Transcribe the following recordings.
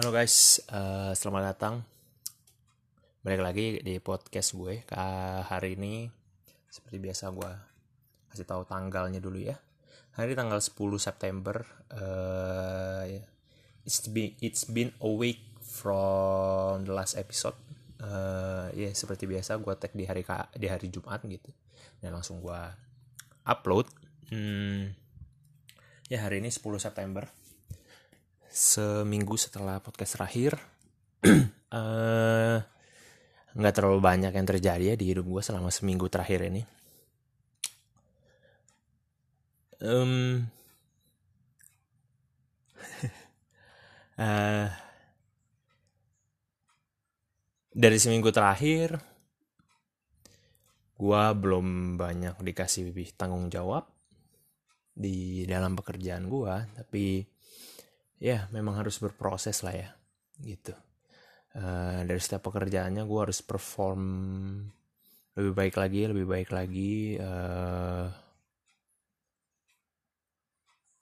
Halo guys, uh, selamat datang. Balik lagi di podcast gue. Ke hari ini seperti biasa gue kasih tahu tanggalnya dulu ya. Hari tanggal 10 September. Uh, it's been it's been a week from the last episode. Uh, ya yeah, seperti biasa gue tag di hari di hari Jumat gitu. Dan langsung gue upload. Hmm, ya hari ini 10 September seminggu setelah podcast terakhir. Nggak uh, terlalu banyak yang terjadi ya di hidup gue selama seminggu terakhir ini. Um, uh, dari seminggu terakhir gue belum banyak dikasih tanggung jawab di dalam pekerjaan gue tapi ya memang harus berproses lah ya gitu. Uh, dari setiap pekerjaannya gue harus perform lebih baik lagi lebih baik lagi uh,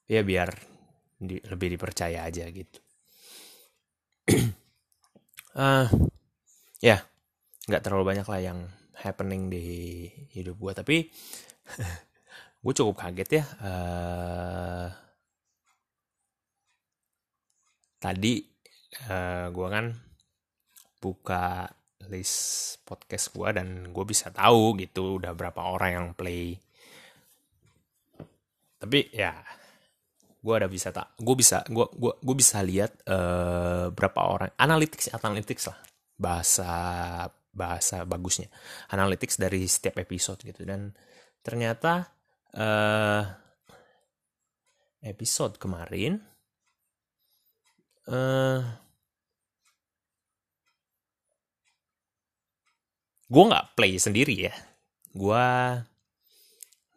ya biar di, lebih dipercaya aja gitu. Uh, ya nggak terlalu banyak lah yang happening di hidup gue tapi gue cukup kaget ya uh, tadi uh, eh, gue kan buka list podcast gue dan gue bisa tahu gitu udah berapa orang yang play. Tapi ya gue ada bisa tak gue bisa gue gue gue bisa lihat uh, berapa orang analytics analytics lah. Bahasa bahasa bagusnya. Analytics dari setiap episode gitu. Dan ternyata uh, episode kemarin uh, gue nggak play sendiri ya. Gue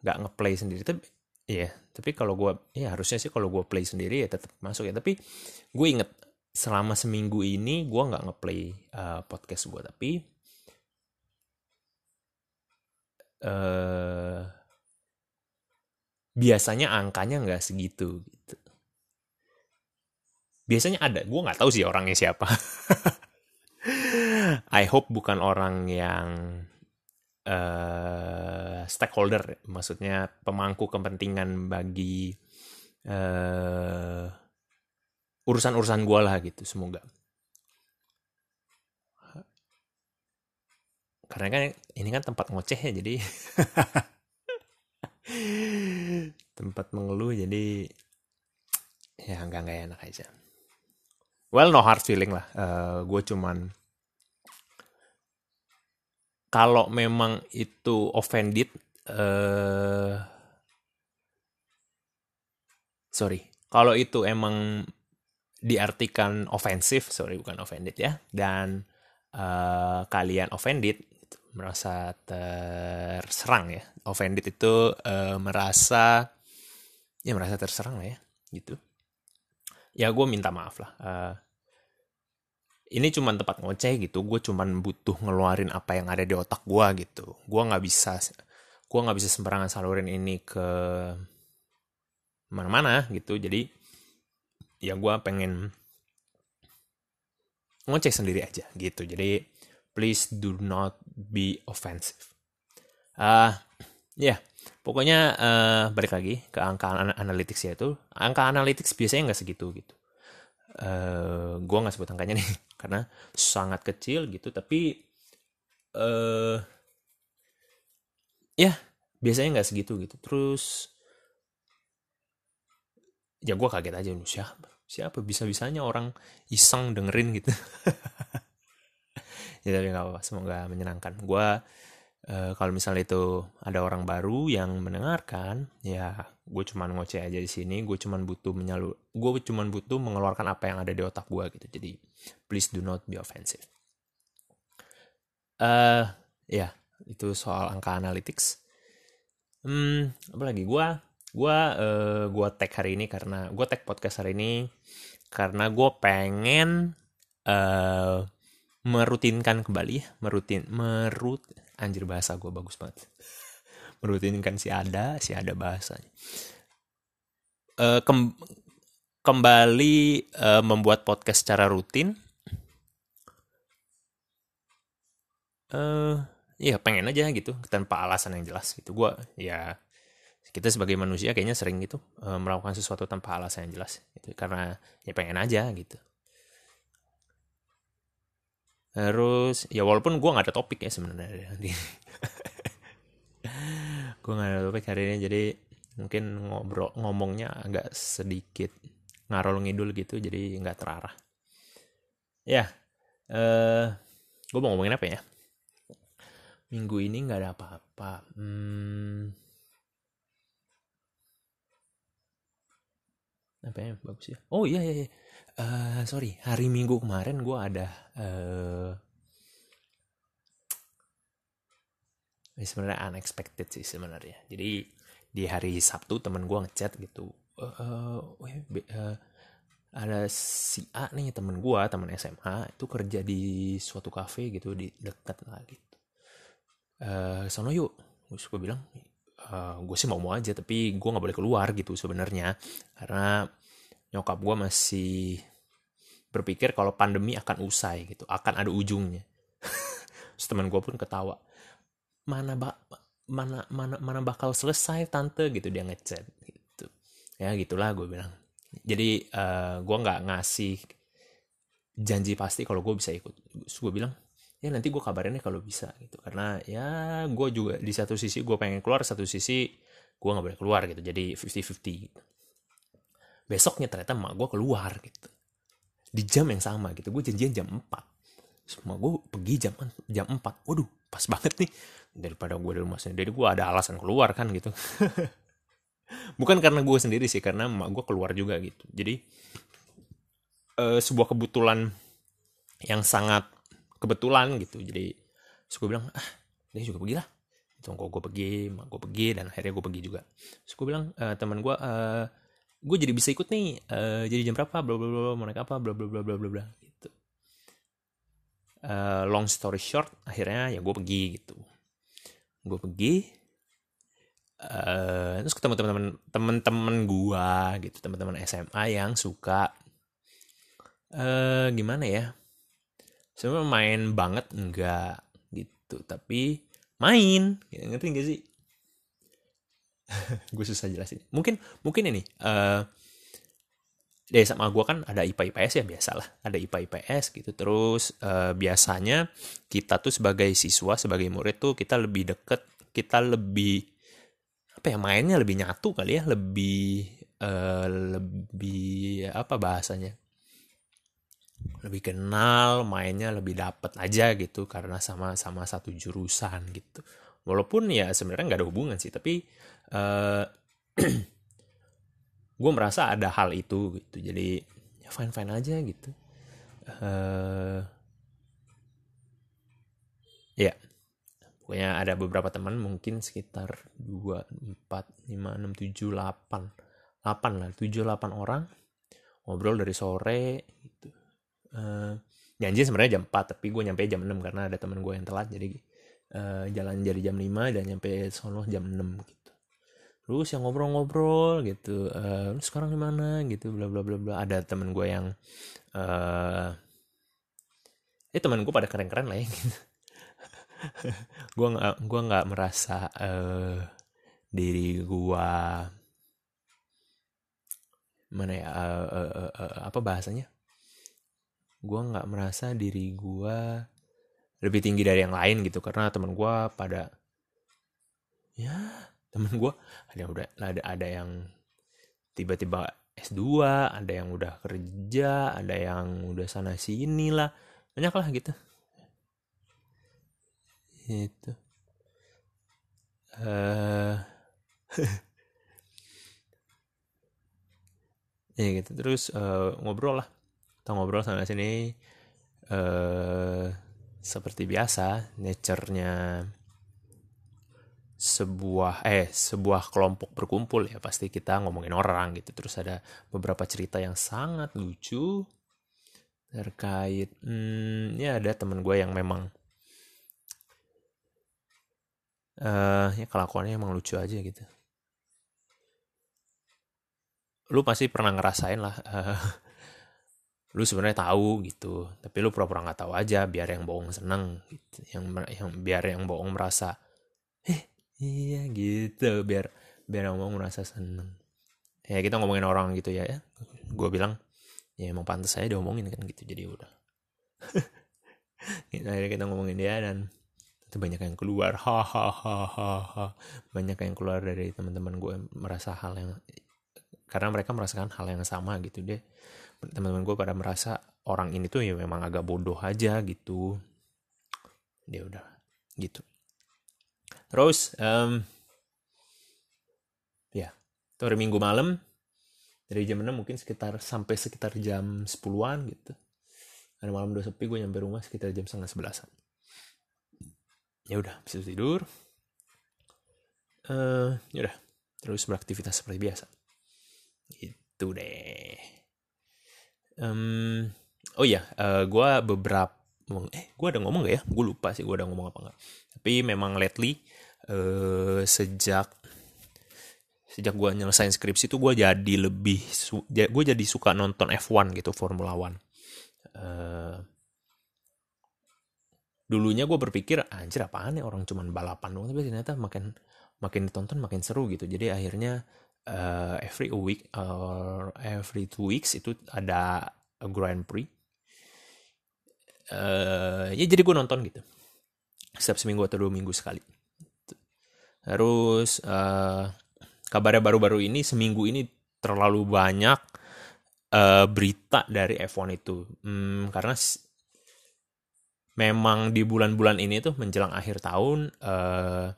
nggak ngeplay sendiri tapi ya tapi kalau gue ya harusnya sih kalau gue play sendiri ya tetap masuk ya. Tapi gue inget selama seminggu ini gue nggak ngeplay uh, podcast gue tapi uh, biasanya angkanya nggak segitu gitu biasanya ada. Gue nggak tahu sih orangnya siapa. I hope bukan orang yang uh, stakeholder maksudnya pemangku kepentingan bagi uh, urusan-urusan gue lah gitu semoga. Karena kan ini kan tempat ngoceh ya jadi tempat mengeluh jadi ya nggak nggak enak aja well no hard feeling lah. Uh, eh, gue cuman kalau memang itu offended uh, sorry. Kalau itu emang diartikan ofensif sorry bukan offended ya dan uh, kalian offended merasa terserang ya. Offended itu uh, merasa ya merasa terserang lah ya gitu ya gue minta maaf lah uh, ini cuma tempat ngoceh gitu gue cuma butuh ngeluarin apa yang ada di otak gue gitu. Gue nggak bisa gue nggak bisa sembarangan salurin ini ke mana-mana gitu. Jadi ya gue pengen ngoceh sendiri aja gitu. Jadi please do not be offensive. Ah uh, ya. Pokoknya uh, balik lagi ke angka analytics ya itu. Angka analytics biasanya nggak segitu gitu. Uh, eh, gue nggak sebut angkanya nih karena sangat kecil gitu. Tapi uh, ya biasanya nggak segitu gitu. Terus ya gue kaget aja nih siapa siapa bisa bisanya orang iseng dengerin gitu. ya tapi nggak apa-apa. Semoga menyenangkan. Gue Uh, kalau misalnya itu ada orang baru yang mendengarkan, ya gue cuman ngoceh aja di sini. Gue cuman butuh menyalu, gue cuman butuh mengeluarkan apa yang ada di otak gue gitu. Jadi please do not be offensive. Uh, ya itu soal angka analytics. Hmm, apa lagi? Gue gue uh, gue tag hari ini karena gue tag podcast hari ini karena gue pengen uh, merutinkan kembali ya merutin merut anjir bahasa gue bagus banget merutinkan si ada si ada bahasanya uh, kem kembali uh, membuat podcast secara rutin. Uh, ya pengen aja gitu tanpa alasan yang jelas gitu. Gue ya kita sebagai manusia kayaknya sering gitu uh, melakukan sesuatu tanpa alasan yang jelas gitu karena ya pengen aja gitu. Terus ya walaupun gue nggak ada topik ya sebenarnya. Gue nggak ada topik hari ini jadi mungkin ngobrol ngomongnya agak sedikit ngarol ngidul gitu jadi nggak terarah. Ya eh gue mau ngomongin apa ya? Minggu ini nggak ada apa-apa. Hmm, apa ya? Bagus ya? Oh iya iya, iya. Uh, sorry hari minggu kemarin gue ada uh, sebenarnya unexpected sih sebenarnya. Jadi di hari Sabtu temen gue ngechat gitu uh, uh, uh, ada si A nih temen gue temen SMA itu kerja di suatu cafe gitu di dekat lah gitu. Uh, sono yuk gue bilang uh, gue sih mau mau aja tapi gue nggak boleh keluar gitu sebenarnya karena nyokap gue masih berpikir kalau pandemi akan usai gitu akan ada ujungnya. Terus teman gue pun ketawa mana bak mana mana mana bakal selesai tante? Gitu dia ngechat gitu. Ya gitulah gue bilang. Jadi uh, eh, gue nggak ngasih janji pasti kalau gue bisa ikut. Terus gue bilang ya nanti gue kabarin kalau bisa gitu. Karena ya gue juga di satu sisi gue pengen keluar satu sisi gue nggak boleh keluar gitu. Jadi 50-50 gitu besoknya ternyata emak gue keluar gitu. Di jam yang sama gitu. Gue janjian jam 4 semua gue pergi jam jam 4 waduh pas banget nih. Daripada gue di rumah sendiri. Gue ada alasan keluar kan gitu. Bukan karena gue sendiri sih karena emak gue keluar juga gitu. Jadi uh, sebuah kebetulan yang sangat kebetulan gitu. Jadi gue bilang ah dia juga pergi lah itu gue pergi mak gue pergi dan akhirnya gue pergi juga. Terus gue bilang e, teman gue uh, gue jadi bisa ikut nih uh, jadi jam berapa bla bla bla mau naik apa bla bla bla bla bla bla gitu. Uh, long story short akhirnya ya gue pergi gitu. Gue pergi uh, terus ketemu teman-teman teman-teman gue gitu teman-teman SMA yang suka uh, gimana ya sebenarnya main banget enggak gitu. Tapi main ngerti gak sih gue susah jelasin. Mungkin mungkin ini uh, SMA gue kan ada IPA IPS ya biasalah. Ada IPA IPS gitu. Terus uh, biasanya kita tuh sebagai siswa sebagai murid tuh kita lebih deket kita lebih apa ya mainnya lebih nyatu kali ya. Lebih uh, lebih apa bahasanya? Lebih kenal mainnya lebih dapet aja gitu. Karena sama-sama satu jurusan gitu. Walaupun ya sebenarnya nggak ada hubungan sih tapi eh, gue merasa ada hal itu gitu. Jadi ya fine fine aja gitu. Uh, ya. Pokoknya ada beberapa teman mungkin sekitar dua empat lima enam tujuh delapan delapan lah tujuh delapan orang ngobrol dari sore gitu. Uh, janji sebenarnya jam 4 tapi gue nyampe jam 6 karena ada teman gue yang telat. Jadi uh, jalan jadi jam 5 dan nyampe sono jam 6 gitu terus yang ngobrol-ngobrol gitu uh, sekarang di mana? Gitu bla bla bla bla. Ada temen gue yang uh, eh temen gue pada keren-keren lah ya. Gue nggak gue nggak merasa uh, diri gue mana ya uh, uh, uh, uh, apa bahasanya? Gue nggak merasa diri gue lebih tinggi dari yang lain gitu. Karena temen gue pada ya temen gue ada yang udah ada ada yang tiba-tiba S2 ada yang udah kerja ada yang udah sana sini lah. Banyak lah gitu. Itu uh, ya gitu. Terus uh, ngobrol lah. Kita ngobrol sana sini. Uh, seperti biasa nature-nya sebuah eh sebuah kelompok berkumpul ya. Pasti kita ngomongin orang gitu. Terus ada beberapa cerita yang sangat lucu terkait hmm, ya ada temen gue yang memang uh, ya kelakuannya emang lucu aja gitu. Lu pasti pernah ngerasain lah uh, lu sebenarnya tahu gitu. Tapi lu pura-pura nggak tahu aja biar yang bohong seneng gitu. yang yang biar yang bohong merasa eh iya gitu. Biar biar yang bohong merasa seneng. Ya kita ngomongin orang gitu ya ya. Gue bilang ya emang pantas saya diomongin kan gitu. Jadi udah. Akhirnya kita ngomongin dia dan itu banyak yang keluar. Hahaha banyak yang keluar dari teman-teman gue merasa hal yang karena mereka merasakan hal yang sama gitu. Deh teman-teman gue pada merasa orang ini tuh ya memang agak bodoh aja gitu. Dia udah gitu terus um, ya itu hari minggu malam dari jam 6 mungkin sekitar sampai sekitar jam 10-an gitu. Hari malam udah sepi gue nyampe rumah sekitar jam setengah sebelasan. Ya udah bisa tidur. Uh, ya udah terus beraktivitas seperti biasa. Itu deh. Um, oh ya uh, gue beberapa eh gue ada ngomong gak ya? Gue lupa sih gue ada ngomong apa enggak tapi memang lately uh, sejak sejak gue nyelesain skripsi tuh gue jadi lebih gue jadi suka nonton F1 gitu Formula One. Uh, dulunya gue berpikir anjir apaan ya orang cuman balapan doang tapi ternyata makin makin ditonton makin seru gitu. Jadi akhirnya uh, every week or every two weeks itu ada Grand Prix uh, ya jadi gue nonton gitu. Setiap seminggu atau dua minggu sekali. Terus uh, kabarnya baru-baru ini seminggu ini terlalu banyak uh, berita dari F1 itu. Hmm, karena memang di bulan-bulan ini tuh menjelang akhir tahun pembalap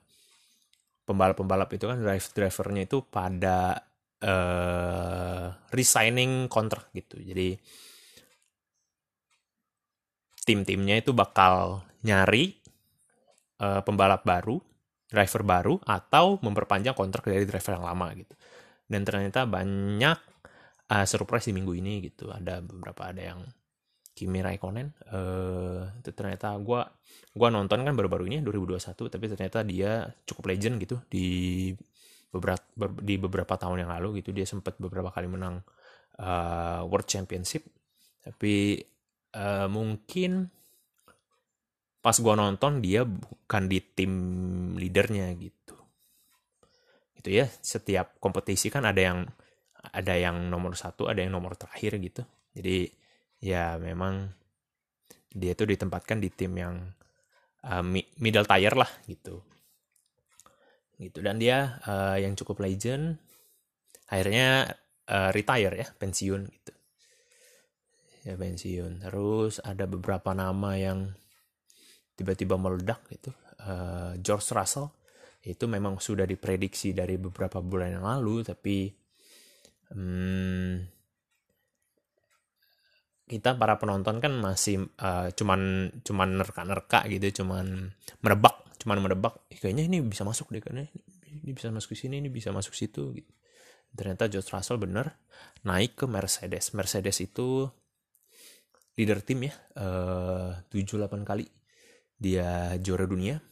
pembalap-pembalap itu kan drive drivernya itu pada uh, resigning kontrak gitu. Jadi tim-timnya itu bakal nyari uh, pembalap baru driver baru atau memperpanjang kontrak dari driver yang lama gitu. Dan ternyata banyak uh, surprise di minggu ini gitu. Ada beberapa ada yang Kimi Raikkonen uh, itu ternyata gue gua nonton kan baru-baru ini 2021 tapi ternyata dia cukup legend gitu. Di beberapa di beberapa tahun yang lalu gitu. Dia sempat beberapa kali menang uh, World Championship. Tapi uh, mungkin pas gue nonton dia bukan di tim leadernya gitu. Gitu ya setiap kompetisi kan ada yang ada yang nomor satu ada yang nomor terakhir gitu. Jadi ya memang dia tuh ditempatkan di tim yang uh, middle tier lah gitu. Gitu dan dia uh, yang cukup legend akhirnya uh, retire ya pensiun gitu ya pensiun terus ada beberapa nama yang tiba-tiba meledak gitu uh, George Russell itu memang sudah diprediksi dari beberapa bulan yang lalu tapi hmm, kita para penonton kan masih uh, cuman cuman nerka-nerka gitu, cuman merebak, cuman merebak. Eh, kayaknya ini bisa masuk deh karena ini bisa masuk ke sini, ini bisa masuk situ gitu. Ternyata George Russell bener naik ke Mercedes. Mercedes itu leader tim ya, uh, 7-8 kali dia juara dunia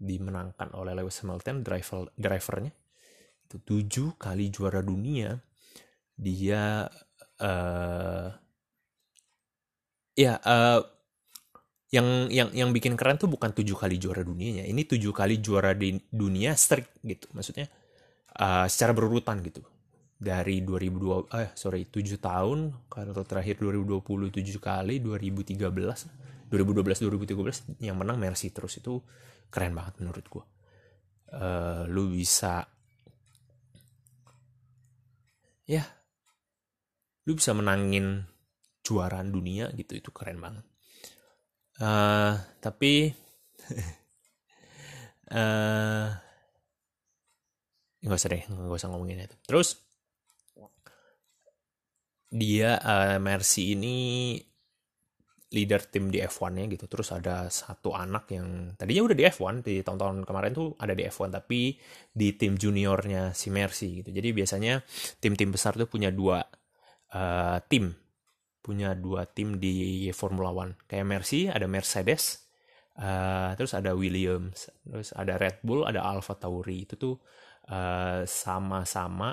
dimenangkan oleh Lewis Hamilton driver drivernya itu tujuh kali juara dunia dia uh, Ya, uh, yang yang yang bikin keren tuh bukan tujuh kali juara dunianya. Ini tujuh kali juara di dunia strict gitu. Maksudnya uh, secara berurutan gitu. Dari 2002 eh sorry 7 tahun kalau terakhir 2020 7 kali 2013 2012 2013 yang menang Mercy terus. Itu keren banget menurut gua. Uh, lu bisa ya lu bisa menangin juaraan dunia gitu itu keren banget. Uh, tapi uh, nggak usah deh nggak usah ngomongin itu. Terus dia uh, Mercy ini leader tim di F1-nya gitu. Terus ada satu anak yang tadinya udah di F1 di tahun-tahun kemarin tuh ada di F1 tapi di tim juniornya si Mercy gitu. Jadi biasanya tim-tim besar tuh punya dua uh, tim punya dua tim di Formula One kayak Mercy ada Mercedes uh, terus ada Williams terus ada Red Bull ada Alfa Tauri itu tuh sama eh, sama-sama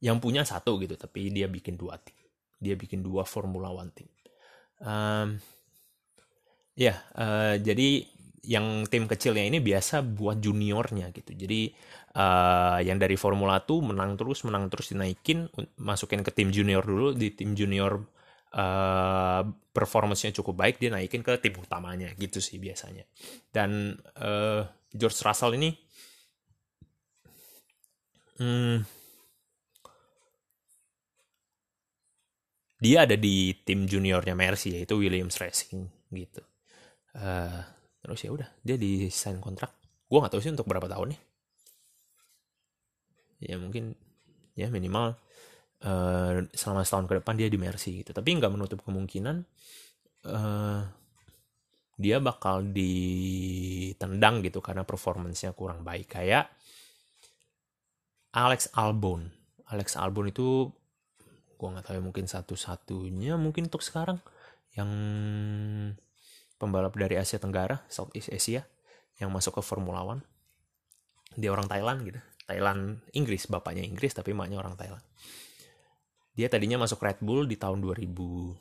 yang punya satu gitu tapi dia bikin dua tim dia bikin dua Formula One tim um, ya uh, jadi yang tim kecilnya ini biasa buat juniornya gitu. Jadi uh, yang dari Formula 2 menang terus menang terus dinaikin masukin ke tim junior dulu. Di tim junior uh, performance-nya cukup baik dia naikin ke tim utamanya gitu sih biasanya. Dan uh, George Russell ini hmm, dia ada di tim juniornya Mercy yaitu Williams Racing gitu. Uh, terus ya udah dia di sign kontrak. Gue nggak tahu sih untuk berapa tahun nih. Ya mungkin ya minimal uh, selama setahun ke depan dia di Mercy gitu. Tapi nggak menutup kemungkinan uh, dia bakal ditendang gitu karena performancenya kurang baik. Kayak Alex Albon. Alex Albon itu gue nggak tahu ya mungkin satu-satunya mungkin untuk sekarang yang pembalap dari Asia Tenggara Southeast Asia yang masuk ke Formula One. Dia orang Thailand gitu. Thailand Inggris. Bapaknya Inggris tapi emaknya orang Thailand. Dia tadinya masuk Red Bull di tahun 2020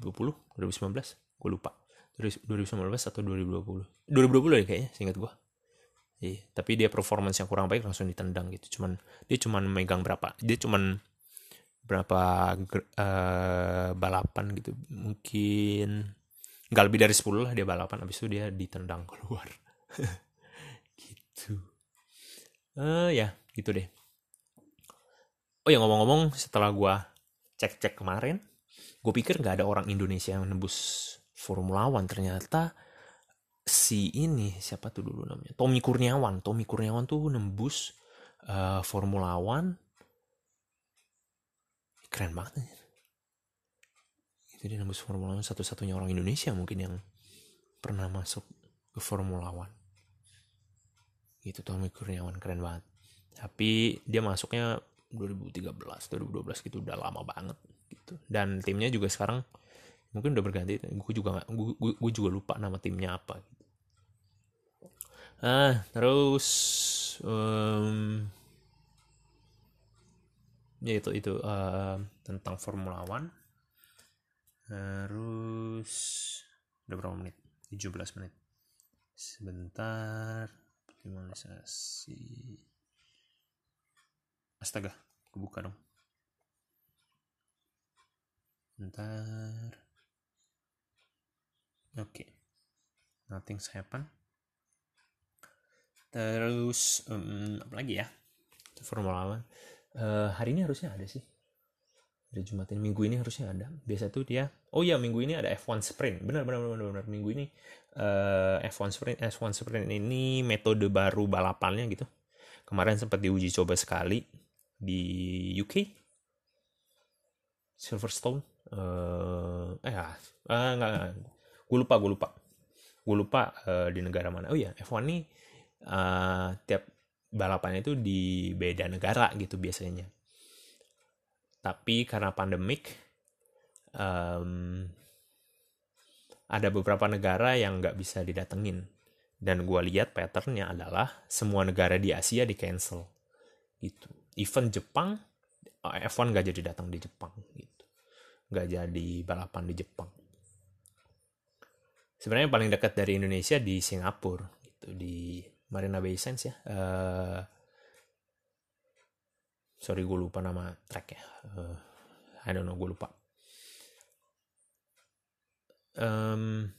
2019 gue lupa. 2019 atau 2020 2020 ya kayaknya seingat gue Iya, tapi dia performance yang kurang baik langsung ditendang gitu. Cuman dia cuman megang berapa? Dia cuman berapa uh, balapan gitu. Mungkin nggak lebih dari 10 lah dia balapan. Habis itu dia ditendang keluar. Gitu. Uh, ya gitu deh. Oh ya ngomong-ngomong setelah gue cek-cek kemarin gue pikir nggak ada orang Indonesia yang nembus Formula One. Ternyata si ini siapa tuh dulu namanya? Tommy Kurniawan. Tommy Kurniawan tuh nembus uh, Formula One keren banget itu dia nembus Formula One satu-satunya orang Indonesia mungkin yang pernah masuk ke Formula One. Itu Tommy Kurniawan keren banget. Tapi dia masuknya 2013 2012 gitu udah lama banget gitu. Dan timnya juga sekarang mungkin udah berganti gue juga gak, gue, gue juga lupa nama timnya apa gitu. ah terus um, ya itu uh, tentang Formula One. Terus udah berapa menit? 17 menit. Sebentar optimalisasi. Astaga kebuka dong. Bentar. Oke. Okay. nothing's happen. Terus um, apa lagi ya? Formula One uh, hari ini harusnya ada sih. Hari Jumat ini minggu ini harusnya ada. Biasa tuh dia oh ya minggu ini ada F1 sprint. Benar benar benar benar. Minggu ini uh, F1 sprint F1 sprint ini metode baru balapannya gitu. Kemarin sempat diuji coba sekali di UK Silverstone uh, eh ah uh, enggak, enggak. gue lupa gue lupa. Gue lupa uh, di negara mana. Oh ya F1 nih uh, tiap balapan itu di beda negara gitu biasanya. Tapi karena pandemik, um, ada beberapa negara yang nggak bisa didatengin. Dan gue lihat patternnya adalah semua negara di Asia di cancel. Gitu. Even Jepang, eh, F1 nggak jadi datang di Jepang. Gitu. Nggak jadi balapan di Jepang. Sebenarnya paling dekat dari Indonesia di Singapura. Gitu. Di Marina Bay Sands ya. Uh, sorry gue lupa nama track ya. Uh, I don't know gue lupa. Um,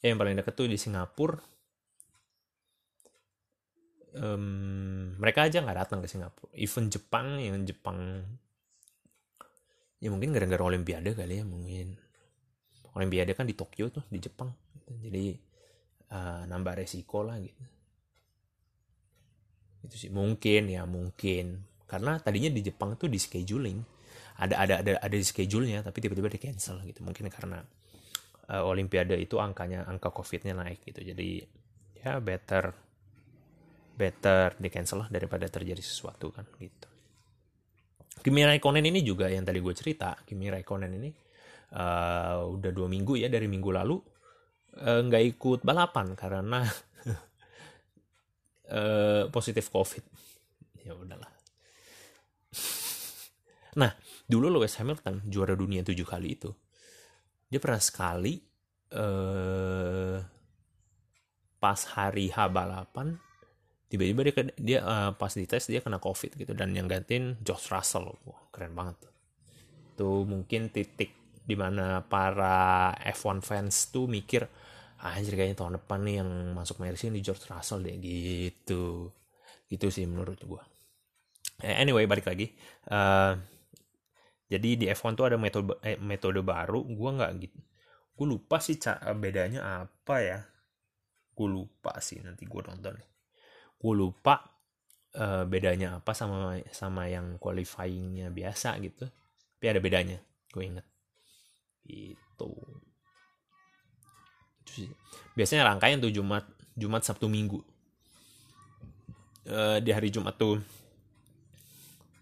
ya yang paling dekat tuh di Singapura. Um, mereka aja nggak datang ke Singapura. Even Jepang yang Jepang ya mungkin gara-gara Olimpiade kali ya mungkin. Olimpiade kan di Tokyo tuh di Jepang. Jadi uh, nambah resiko lah gitu. Itu sih. Mungkin ya mungkin. Karena tadinya di Jepang tuh di scheduling. Ada ada ada ada di schedule-nya tapi tiba-tiba di cancel gitu. Mungkin karena uh, Olimpiade itu angkanya angka COVID-nya naik gitu. Jadi ya better better di cancel lah daripada terjadi sesuatu kan gitu. Kimi Raikkonen ini juga yang tadi gue cerita Kimi Raikkonen ini uh, udah dua minggu ya dari minggu lalu Eh, nggak uh, ikut balapan karena uh, positif covid. Ya udahlah. Nah dulu Lewis Hamilton juara dunia tujuh kali itu. Dia pernah sekali eh pas hari H balapan tiba-tiba dia dia uh, pas dites dia kena covid gitu. Dan yang gantiin Josh Russell. Wah, keren banget. Tuh mungkin titik di mana para F1 fans tuh mikir anjir kayaknya tahun depan nih yang masuk Mercy ini George Russell deh gitu. Gitu sih menurut gue anyway balik lagi. Uh, jadi di F1 tuh ada metode eh, metode baru. Gue nggak gitu gue lupa sih bedanya apa ya. Gue lupa sih nanti gue nonton. Gue lupa uh, bedanya apa sama sama yang qualifyingnya biasa gitu. Tapi ada bedanya gue inget itu itu sih. Biasanya rangkaian tuh Jumat Jumat Sabtu Minggu. Uh, di hari Jumat tuh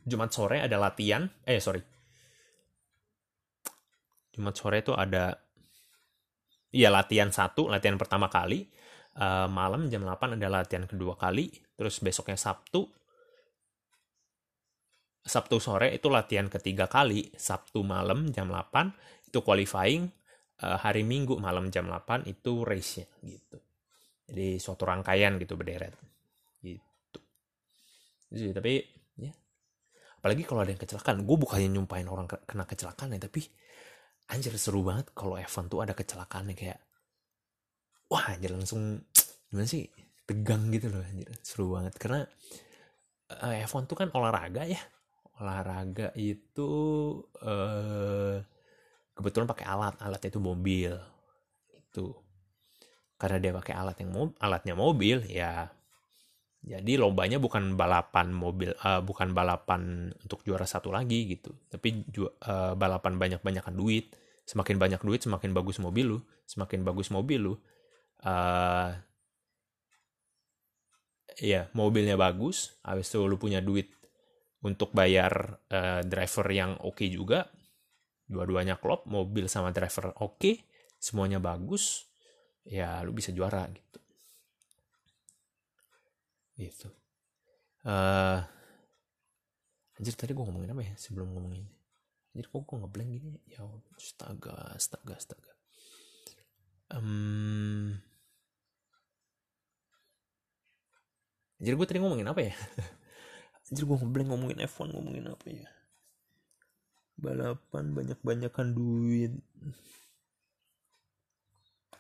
Jumat sore ada latihan eh sorry. Jumat sore tuh ada iya latihan satu latihan pertama kali. Uh, malam jam 8 ada latihan kedua kali terus besoknya Sabtu. Sabtu sore itu latihan ketiga kali Sabtu malam jam 8 itu qualifying hari Minggu malam jam 8 itu race-nya gitu. Jadi suatu rangkaian gitu berderet. Gitu. Jadi, tapi ya. Apalagi kalau ada yang kecelakaan. Gue bukannya nyumpain orang kena kecelakaan ya tapi anjir seru banget kalau Evan tuh ada kecelakaan kayak wah anjir langsung gimana sih tegang gitu loh anjir. Seru banget. Karena uh, F1 tuh kan olahraga ya. Olahraga itu uh, kebetulan pakai alat alatnya itu mobil. Itu. Karena dia pakai alat yang mob, alatnya mobil ya jadi lombanya bukan balapan mobil uh, bukan balapan untuk juara satu lagi gitu. Tapi ju uh, balapan banyak banyakan duit. Semakin banyak duit semakin bagus mobil lu. Semakin bagus mobil lu uh, ya mobilnya bagus. Habis itu lu punya duit untuk bayar uh, driver yang oke okay juga dua-duanya klop mobil sama driver oke okay, semuanya bagus ya lu bisa juara gitu. Gitu. Uh, anjir tadi gue ngomongin apa ya sebelum ngomongin anjir kok gue ngeblank gini? Ya astaga astaga astaga. Um, Anjir gue tadi ngomongin apa ya? Anjir gue ngeblank ngomongin F1 ngomongin apa ya? Balapan banyak-banyakan duit.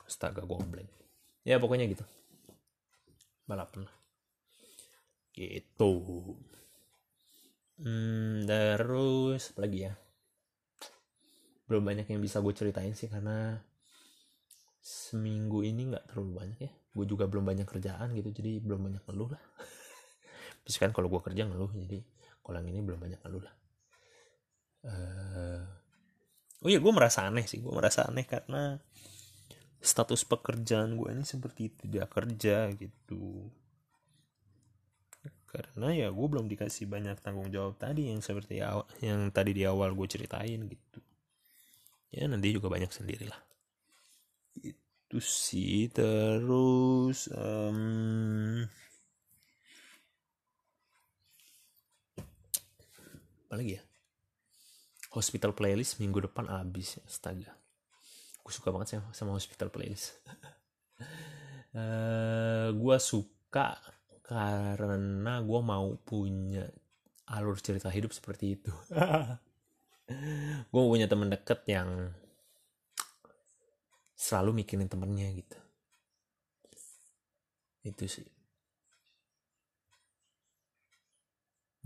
Astaga ngeblank. Ya pokoknya gitu. Balapan. Gitu. Hmm, terus apa lagi ya? Belum banyak yang bisa gue ceritain sih karena seminggu ini nggak terlalu banyak ya gue juga belum banyak kerjaan gitu jadi belum banyak ngeluh lah bisa kan kalau gue kerja ngeluh jadi kalau ini belum banyak ngeluh lah uh, oh iya gue merasa aneh sih. Gue merasa aneh karena status pekerjaan gue ini seperti tidak kerja gitu. Karena ya gue belum dikasih banyak tanggung jawab tadi yang seperti awal, yang tadi di awal gue ceritain gitu. Ya nanti juga banyak sendirilah. Itu sih. Terus um, apa lagi ya hospital playlist minggu depan habis astaga. Gue suka banget sih sama hospital playlist. Uh, eh, gue suka karena gue mau punya alur cerita hidup seperti itu. Gue punya temen deket yang selalu mikirin temennya gitu. Itu sih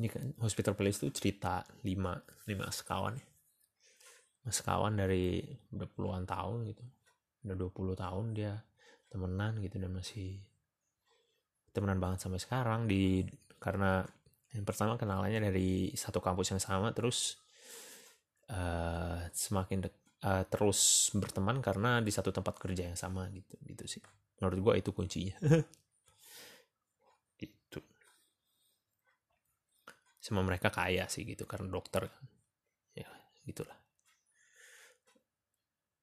ini kan hospital place itu cerita lima lima sekawan ya. Sekawan dari udah puluhan tahun gitu. Udah 20 tahun dia temenan gitu dan masih temenan banget sampai sekarang di karena yang pertama kenalannya dari satu kampus yang sama terus uh, semakin dek, uh, terus berteman karena di satu tempat kerja yang sama gitu gitu sih. Menurut gue itu kuncinya semua mereka kaya sih gitu karena dokter kan. Ya gitulah.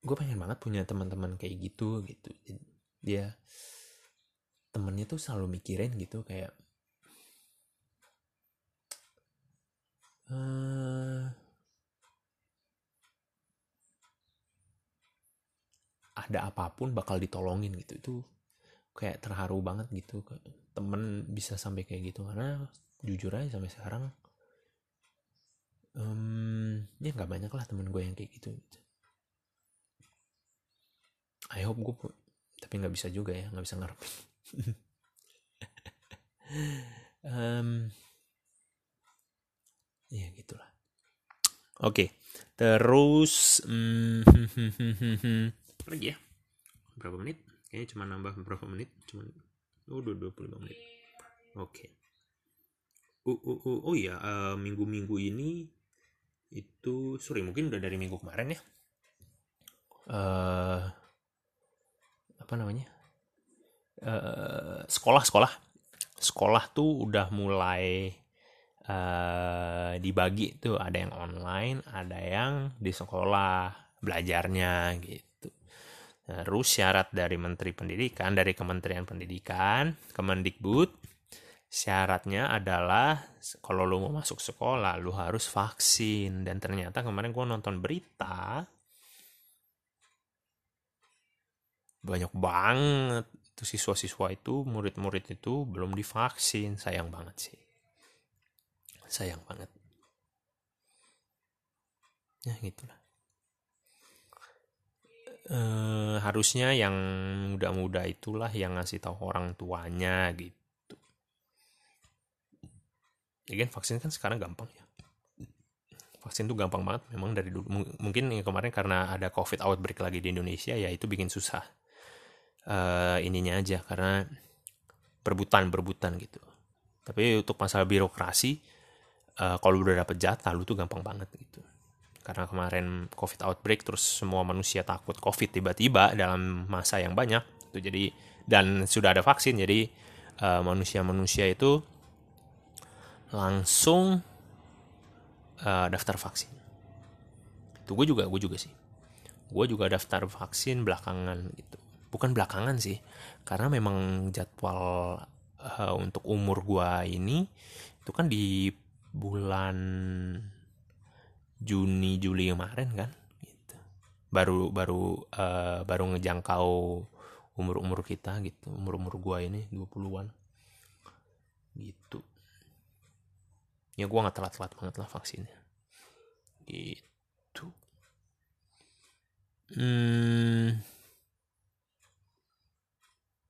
Gue pengen banget punya teman-teman kayak gitu gitu. Dia temennya tuh selalu mikirin gitu kayak uh, ada apa pun bakal ditolongin gitu. Itu kayak terharu banget gitu temen bisa sampai kayak gitu karena jujur aja sampai sekarang um, ya nggak banyak lah temen gue yang kayak gitu. I hope gue tapi nggak bisa juga ya nggak bisa ngarepin um, ya gitulah oke okay. terus um, lagi ya berapa menit kayaknya cuma nambah berapa menit? Cuma oh, udah 25 menit. Oke. Okay. uh, uh, uh, oh iya uh, minggu-minggu ini itu sorry mungkin udah dari minggu kemarin ya? Uh, apa namanya? Uh, sekolah sekolah. Sekolah tuh udah mulai uh, dibagi tuh. Ada yang online ada yang di sekolah belajarnya gitu terus syarat dari Menteri Pendidikan dari Kementerian Pendidikan Kemendikbud syaratnya adalah kalau lu mau masuk sekolah lu harus vaksin. Dan ternyata kemarin gue nonton berita banyak banget. Itu siswa-siswa itu murid-murid itu belum divaksin. Sayang banget sih. Sayang banget. Ya gitulah e, harusnya yang muda-muda itulah yang ngasih tahu orang tuanya gitu. Ya kan vaksin kan sekarang gampang ya. Vaksin tuh gampang banget memang dari dulu. Mungkin kemarin karena ada covid outbreak lagi di Indonesia ya itu bikin susah uh, ininya aja karena berebutan berebutan gitu. Tapi untuk masalah birokrasi uh, kalau udah dapet jatah lu tuh gampang banget gitu karena kemarin covid outbreak terus semua manusia takut covid tiba-tiba dalam masa yang banyak tuh jadi dan sudah ada vaksin jadi uh, manusia-manusia itu langsung uh, daftar vaksin. Itu gue juga gue juga sih. Gue juga daftar vaksin belakangan gitu. Bukan belakangan sih karena memang jadwal uh, untuk umur gua ini itu kan di bulan Juni Juli kemarin kan? Gitu. baru baru uh, baru ngejangkau umur-umur kita gitu. Umur-umur gua ini 20-an gitu. Ya gua nggak telat-telat banget lah vaksinnya. Gitu. Hmm.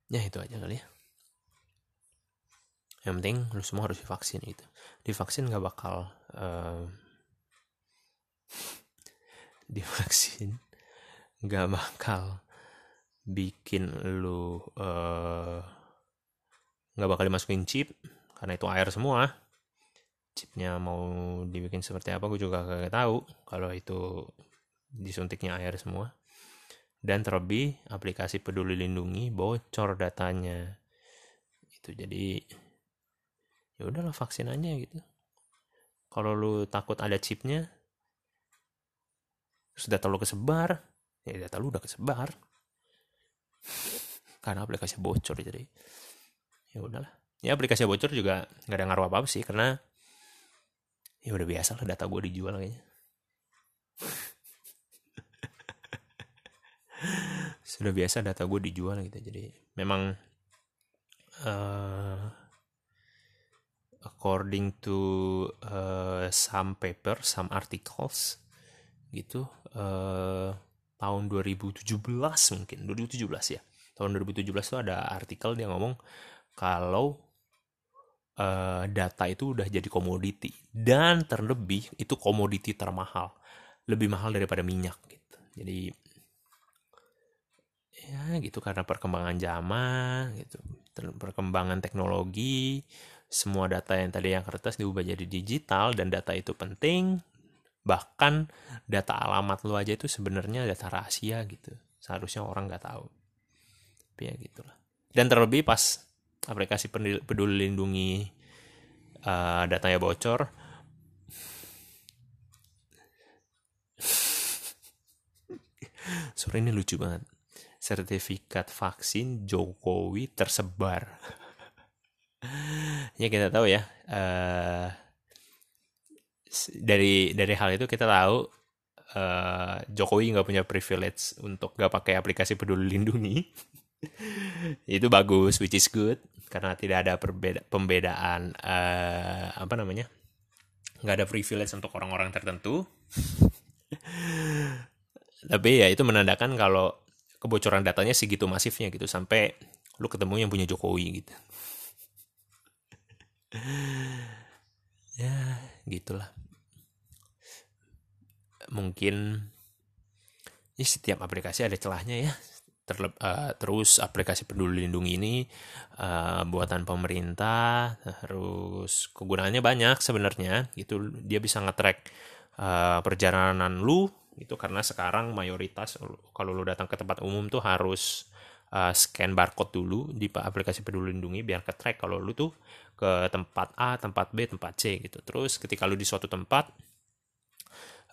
Ya itu aja kali ya. Yang penting lu semua harus divaksin gitu. Divaksin nggak bakal uh, divaksin nggak bakal bikin lu uh, nggak bakal dimasukin chip karena itu air semua. Chipnya mau dibikin seperti apa gue juga gak tahu kalau itu disuntiknya air semua. Dan terlebih aplikasi peduli lindungi bocor datanya. Itu jadi ya udahlah vaksin aja gitu. Kalau lu takut ada chipnya sudah terlalu kesebar ya data lu udah kesebar. Karena aplikasi bocor jadi ya udahlah. Ya aplikasi bocor juga nggak ada ngaruh apa apa sih karena ya udah biasa lah data gue dijual kayaknya. Sudah biasa data gue dijual gitu jadi memang uh, according to uh, some paper some articles gitu uh, tahun 2017 mungkin 2017 ya. Tahun 2017 tuh ada artikel dia ngomong kalau uh, data itu udah jadi komoditi dan terlebih itu komoditi termahal lebih mahal daripada minyak gitu. Jadi ya gitu karena perkembangan zaman gitu perkembangan teknologi semua data yang tadi yang kertas diubah jadi digital dan data itu penting bahkan data alamat lu aja itu sebenarnya data rahasia gitu. Seharusnya orang nggak tahu. Tapi ya gitulah. Dan terlebih pas aplikasi peduli lindungi uh, datanya bocor sore ini lucu banget. Sertifikat vaksin Jokowi tersebar. ya kita tahu ya, uh, dari dari hal itu kita tahu uh, Jokowi nggak punya privilege untuk nggak pakai aplikasi peduli lindungi. Itu bagus which is good karena tidak ada perbeda pembedaan uh, apa namanya nggak ada privilege untuk orang-orang tertentu. Tapi ya itu menandakan kalau kebocoran datanya segitu masifnya gitu sampai lu ketemu yang punya Jokowi gitu. Ya gitulah mungkin ya setiap aplikasi ada celahnya ya. Terlep, uh, terus aplikasi peduli lindungi ini uh, buatan pemerintah terus kegunaannya banyak sebenarnya. Itu dia bisa ngetrack uh, perjalanan lu itu karena sekarang mayoritas kalau lu datang ke tempat umum tuh harus uh, scan barcode dulu di aplikasi peduli lindungi biar ke track kalau lu tuh ke tempat A tempat B tempat C gitu. Terus ketika lu di suatu tempat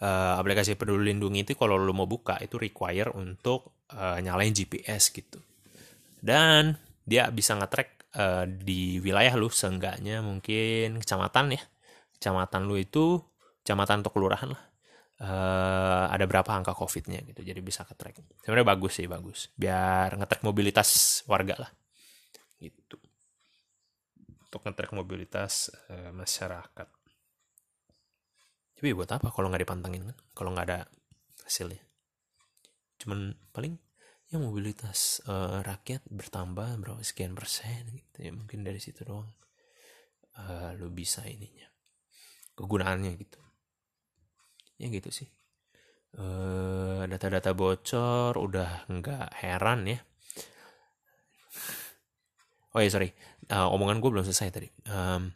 uh, aplikasi peduli lindungi itu kalau lo mau buka itu require untuk uh, nyalain GPS gitu. Dan dia bisa nge-track uh, di wilayah lu seenggaknya mungkin kecamatan ya. Kecamatan lu itu kecamatan atau kelurahan lah. Uh, ada berapa angka covidnya gitu jadi bisa ke-track sebenarnya bagus sih bagus. Biar nge-track mobilitas warga lah. Gitu. Untuk nge-track mobilitas uh, masyarakat tapi buat apa kalau nggak dipantengin kan? Kalau nggak ada hasilnya. Cuman paling ya mobilitas uh, rakyat bertambah berapa sekian persen gitu ya. Mungkin dari situ doang uh, lo bisa ininya kegunaannya gitu. Ya gitu sih. Uh, data-data bocor udah nggak heran ya. Oh ya sorry. Uh, omongan gue belum selesai tadi. Um,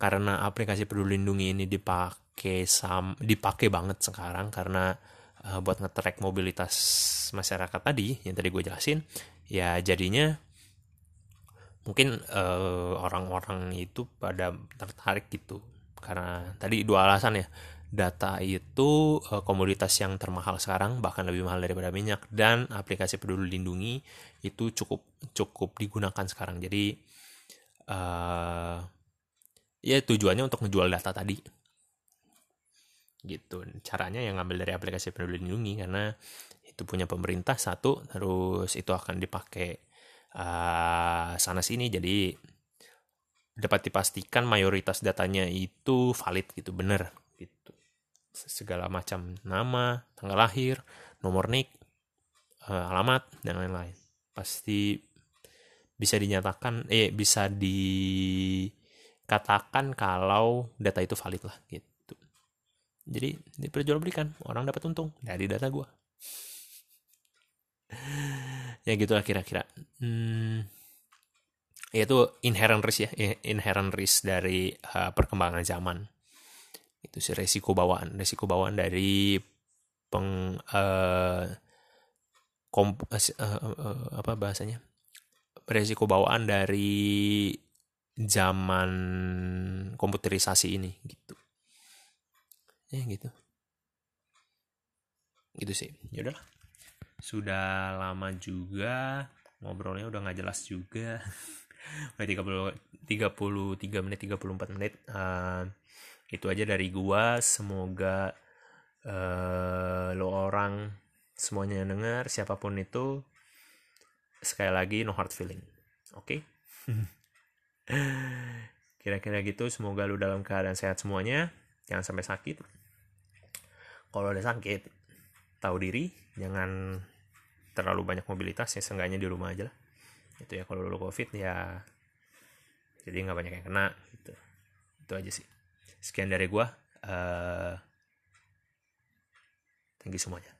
karena aplikasi peduli lindungi ini dipakai dipakai sam dipakai banget sekarang karena uh, buat ngetrack mobilitas masyarakat tadi yang tadi gue jelasin ya jadinya mungkin uh, orang-orang itu pada tertarik gitu. Karena tadi dua alasan ya data itu uh, komoditas yang termahal sekarang bahkan lebih mahal daripada minyak dan aplikasi peduli lindungi itu cukup cukup digunakan sekarang. Jadi uh, ya tujuannya untuk ngejual data tadi gitu. Caranya yang ngambil dari aplikasi peduli lindungi karena itu punya pemerintah satu terus itu akan dipakai uh, sana sini. Jadi dapat dipastikan mayoritas datanya itu valid gitu bener gitu. Segala macam nama tanggal lahir nomor nik uh, alamat dan lain-lain. Pasti bisa dinyatakan eh bisa dikatakan kalau data itu valid lah gitu jadi diperjualbelikan. Orang dapat untung. Dari data gue ya gitulah kira-kira. Hmm, ya itu inherent risk ya. Inherent risk dari uh, perkembangan zaman. Itu sih resiko bawaan. Resiko bawaan dari peng uh, kom, uh, uh, apa bahasanya? Resiko bawaan dari zaman komputerisasi ini gitu ya gitu. Gitu sih. Ya udahlah. Sudah lama juga ngobrolnya udah nggak jelas juga. Udah 30 33 menit 34 menit. Uh, itu aja dari gua. Semoga uh, lo orang semuanya dengar siapa pun itu sekali lagi no hard feeling. Oke? Okay? kira-kira gitu. Semoga lu dalam keadaan sehat semuanya. Jangan sampai sakit kalau ada sakit tahu diri jangan terlalu banyak mobilitas ya seenggaknya di rumah aja lah. Itu ya kalau lu covid ya jadi nggak banyak yang kena gitu. Itu aja sih. Sekian dari gua uh, thank you semuanya